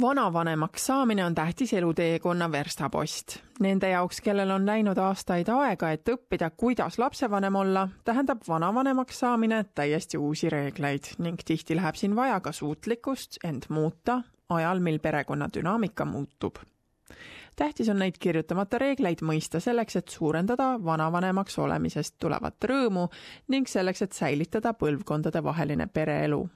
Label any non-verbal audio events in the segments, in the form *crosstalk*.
vanavanemaks saamine on tähtis eluteekonna verstapost. Nende jaoks, kellel on läinud aastaid aega, et õppida, kuidas lapsevanem olla, tähendab vanavanemaks saamine täiesti uusi reegleid ning tihti läheb siin vaja ka suutlikkust end muuta ajal, mil perekonna dünaamika muutub. tähtis on neid kirjutamata reegleid mõista selleks, et suurendada vanavanemaks olemisest tulevat rõõmu ning selleks, et säilitada põlvkondadevaheline pereelu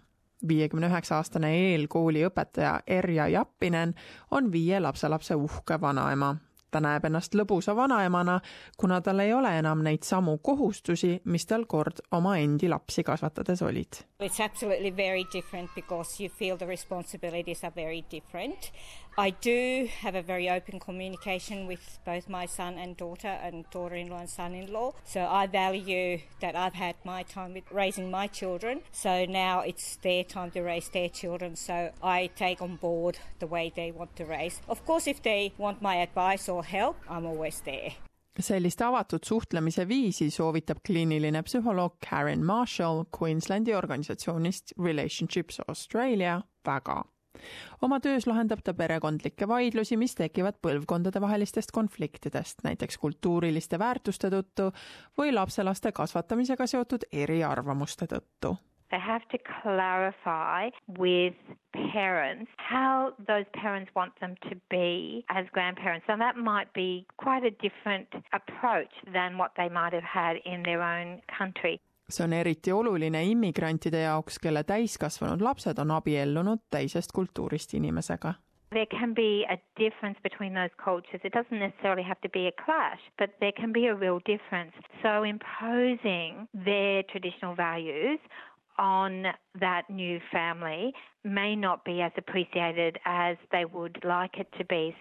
viiekümne üheksa aastane eelkooli õpetaja Erja Jappinen on viie lapselapse uhke vanaema ta näeb ennast lõbusa vanaemana, kuna tal ei ole enam neid samu kohustusi, mis tal kord oma endi lapsi kasvatades olid. It's absolutely very different because you feel the responsibilities are very different. I do have a very open communication with both my son and daughter and daughter-in-law and son-in-law. So I value that I've had my time with raising my children. So now it's their time to raise their children. So I take on board the way they want to raise. Of course, if they want my advice or or help, I'm always there. sellist avatud suhtlemise viisi soovitab kliiniline psühholoog Karen Marshall Queenslandi organisatsioonist Relationships Australia väga. oma töös lahendab ta perekondlikke vaidlusi, mis tekivad põlvkondadevahelistest konfliktidest, näiteks kultuuriliste väärtuste tõttu või lapselaste kasvatamisega seotud eriarvamuste tõttu They have to clarify with parents how those parents want them to be as grandparents. So that might be quite a different approach than what they might have had in their own country. see on eriti oluline immigrantide jaoks, kelle täiskasvanud lapsed on abiellunud teisest kultuurist inimesega. There can be a difference between those cultures. It doesn't necessarily have to be a clash, but there can be a real difference. So imposing their traditional values on that new family may not be as appreciated as they would like it to be.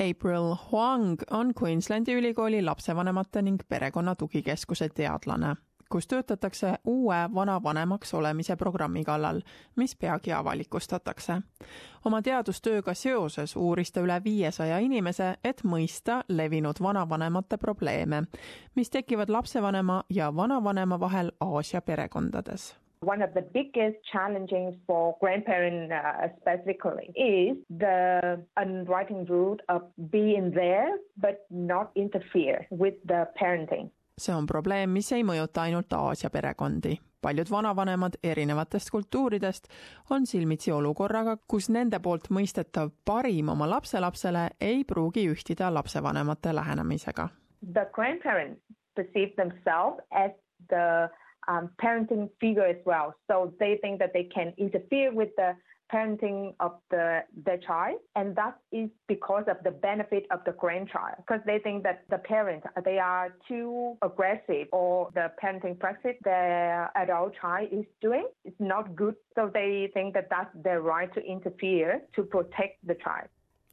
April Huang on Queenslandi ülikooli lapsevanemate ning perekonna tugikeskuse teadlane, kus töötatakse uue vanavanemaks olemise programmi kallal, mis peagi avalikustatakse. oma teadustööga seoses uuris ta üle viiesaja inimese, et mõista levinud vanavanemate probleeme, mis tekivad lapsevanema ja vanavanema vahel Aasia perekondades One of the biggest challenges for grandparents uh, specifically is the unwritten rule of being there but not interfere with the parenting. see on probleem, mis ei mõjuta ainult Aasia perekondi. paljud vanavanemad erinevatest kultuuridest on silmitsi olukorraga, kus nende poolt mõistetav parim oma lapselapsele ei pruugi ühtida lapsevanemate lähenemisega. The grandparents perceive themselves as the um, parenting figure as well. So they think that they can interfere with the parenting of the their child, and that is because of the benefit of the grandchild. Because they think that the parents they are too aggressive, or the parenting practice their adult child is doing is not good. So they think that that's their right to interfere to protect the child.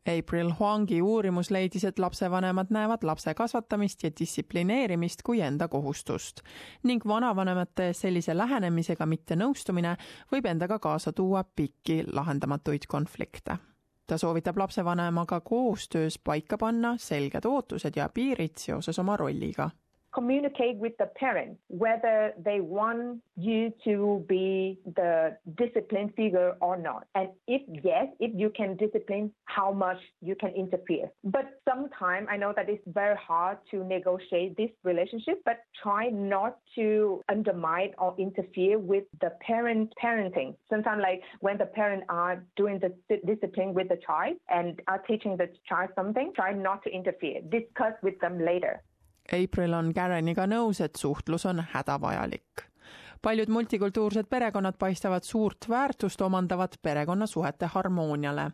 April Huangi uurimus leidis, et lapsevanemad näevad lapse kasvatamist ja distsiplineerimist kui enda kohustust ning vanavanemate sellise lähenemisega mittenõustumine võib endaga kaasa tuua pikki lahendamatuid konflikte. ta soovitab lapsevanemaga koostöös paika panna selged ootused ja piirid seoses oma rolliga communicate with the parent whether they want you to be the discipline figure or not. And if yes, if you can discipline, how much you can interfere. But sometimes I know that it's very hard to negotiate this relationship, but try not to undermine or interfere with the parent parenting. Sometimes like when the parent are doing the discipline with the child and are teaching the child something, try not to interfere. Discuss with them later. April on Kareniga nõus, et suhtlus on hädavajalik. paljud multikultuursed perekonnad paistavad suurt väärtust omandavat perekonnasuhete harmooniale.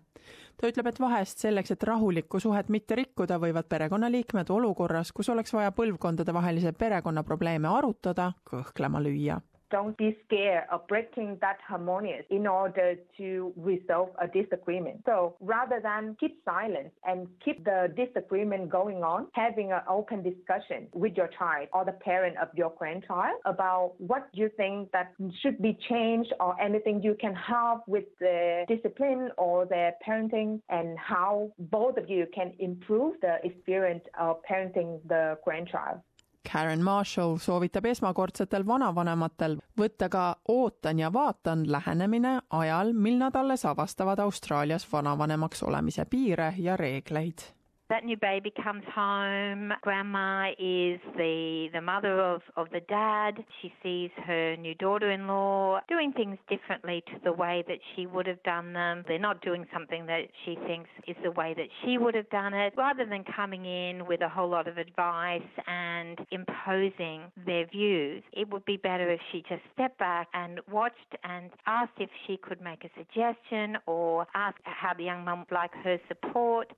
ta ütleb, et vahest selleks, et rahulikku suhet mitte rikkuda, võivad perekonnaliikmed olukorras, kus oleks vaja põlvkondadevahelise perekonna probleeme arutada, kõhklema lüüa don't be scared of breaking that harmonious in order to resolve a disagreement. So rather than keep silence and keep the disagreement going on, having an open discussion with your child or the parent of your grandchild about what you think that should be changed or anything you can help with the discipline or the parenting and how both of you can improve the experience of parenting the grandchild. Karen Marshall soovitab esmakordsetel vanavanematel võtta ka ootan ja vaatan lähenemine ajal, mil nad alles avastavad Austraalias vanavanemaks olemise piire ja reegleid That new baby comes home. Grandma is the, the mother of, of the dad. She sees her new daughter in law doing things differently to the way that she would have done them. They're not doing something that she thinks is the way that she would have done it. Rather than coming in with a whole lot of advice and imposing their views, it would be better if she just stepped back and watched and asked if she could make a suggestion or asked how the young mum would like her support.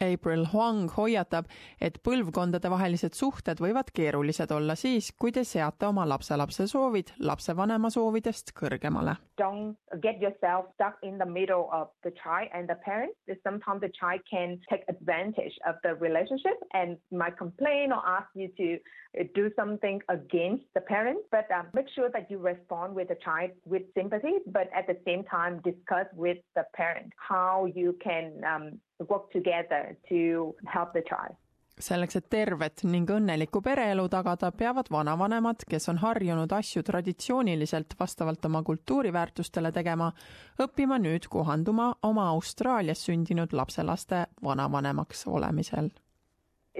April Huang hoiatab, et põlvkondadevahelised suhted võivad keerulised olla siis, kui te seate oma lapselapse soovid lapsevanema soovidest kõrgemale. Don't get yourself stuck in the middle of the child and the parent. Sometimes the child can take advantage of the relationship and might complain or ask you to uh, do something against the parent. But um, make sure that you respond with the child with sympathy, but at the same time discuss with the parent how you can um, work together to help the child selleks, et tervet ning õnnelikku pereelu tagada, peavad vanavanemad, kes on harjunud asju traditsiooniliselt vastavalt oma kultuuriväärtustele tegema, õppima nüüd kohanduma oma Austraalias sündinud lapselaste vanavanemaks olemisel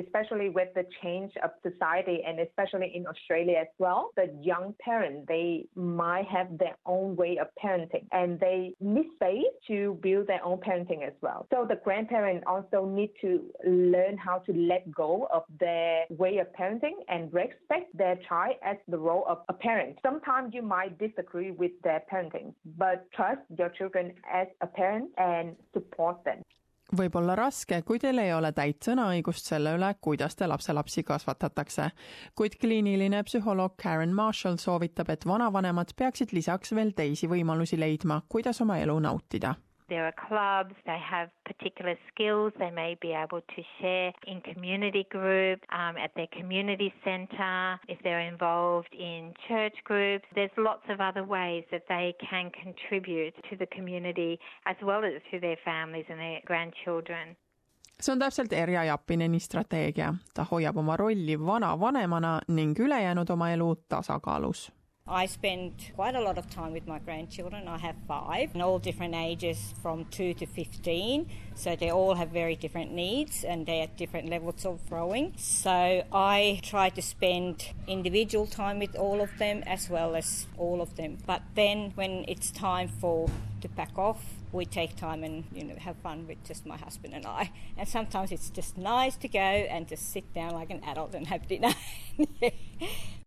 especially with the change of society and especially in Australia as well, the young parents, they might have their own way of parenting and they need space to build their own parenting as well. So the grandparents also need to learn how to let go of their way of parenting and respect their child as the role of a parent. Sometimes you might disagree with their parenting, but trust your children as a parent and support them. Võib olla raske, kui teil ei ole täit sõnaõigust selle üle, kuidas te lapselapsi kasvatatakse. kuid kliiniline psühholoog Karen Marshall soovitab, et vanavanemad peaksid lisaks veel teisi võimalusi leidma, kuidas oma elu nautida There are clubs, they have particular skills they may be able to share in community groups, um, at their community centre, if they're involved in church groups. There's lots of other ways that they can contribute to the community as well as to their families and their grandchildren. see on täpselt Erja Jappineni strateegia. ta hoiab oma rolli vanavanemana ning ülejäänud oma elu tasakaalus I spend quite a lot of time with my grandchildren. I have five, and all different ages from 2 to 15. So they all have very different needs and they're at different levels of growing. So I try to spend individual time with all of them as well as all of them. But then when it's time for to pack off, we take time and you know have fun with just my husband and I. *laughs* And sometimes it's just nice to go and just sit down like an adult and have dinner. *laughs*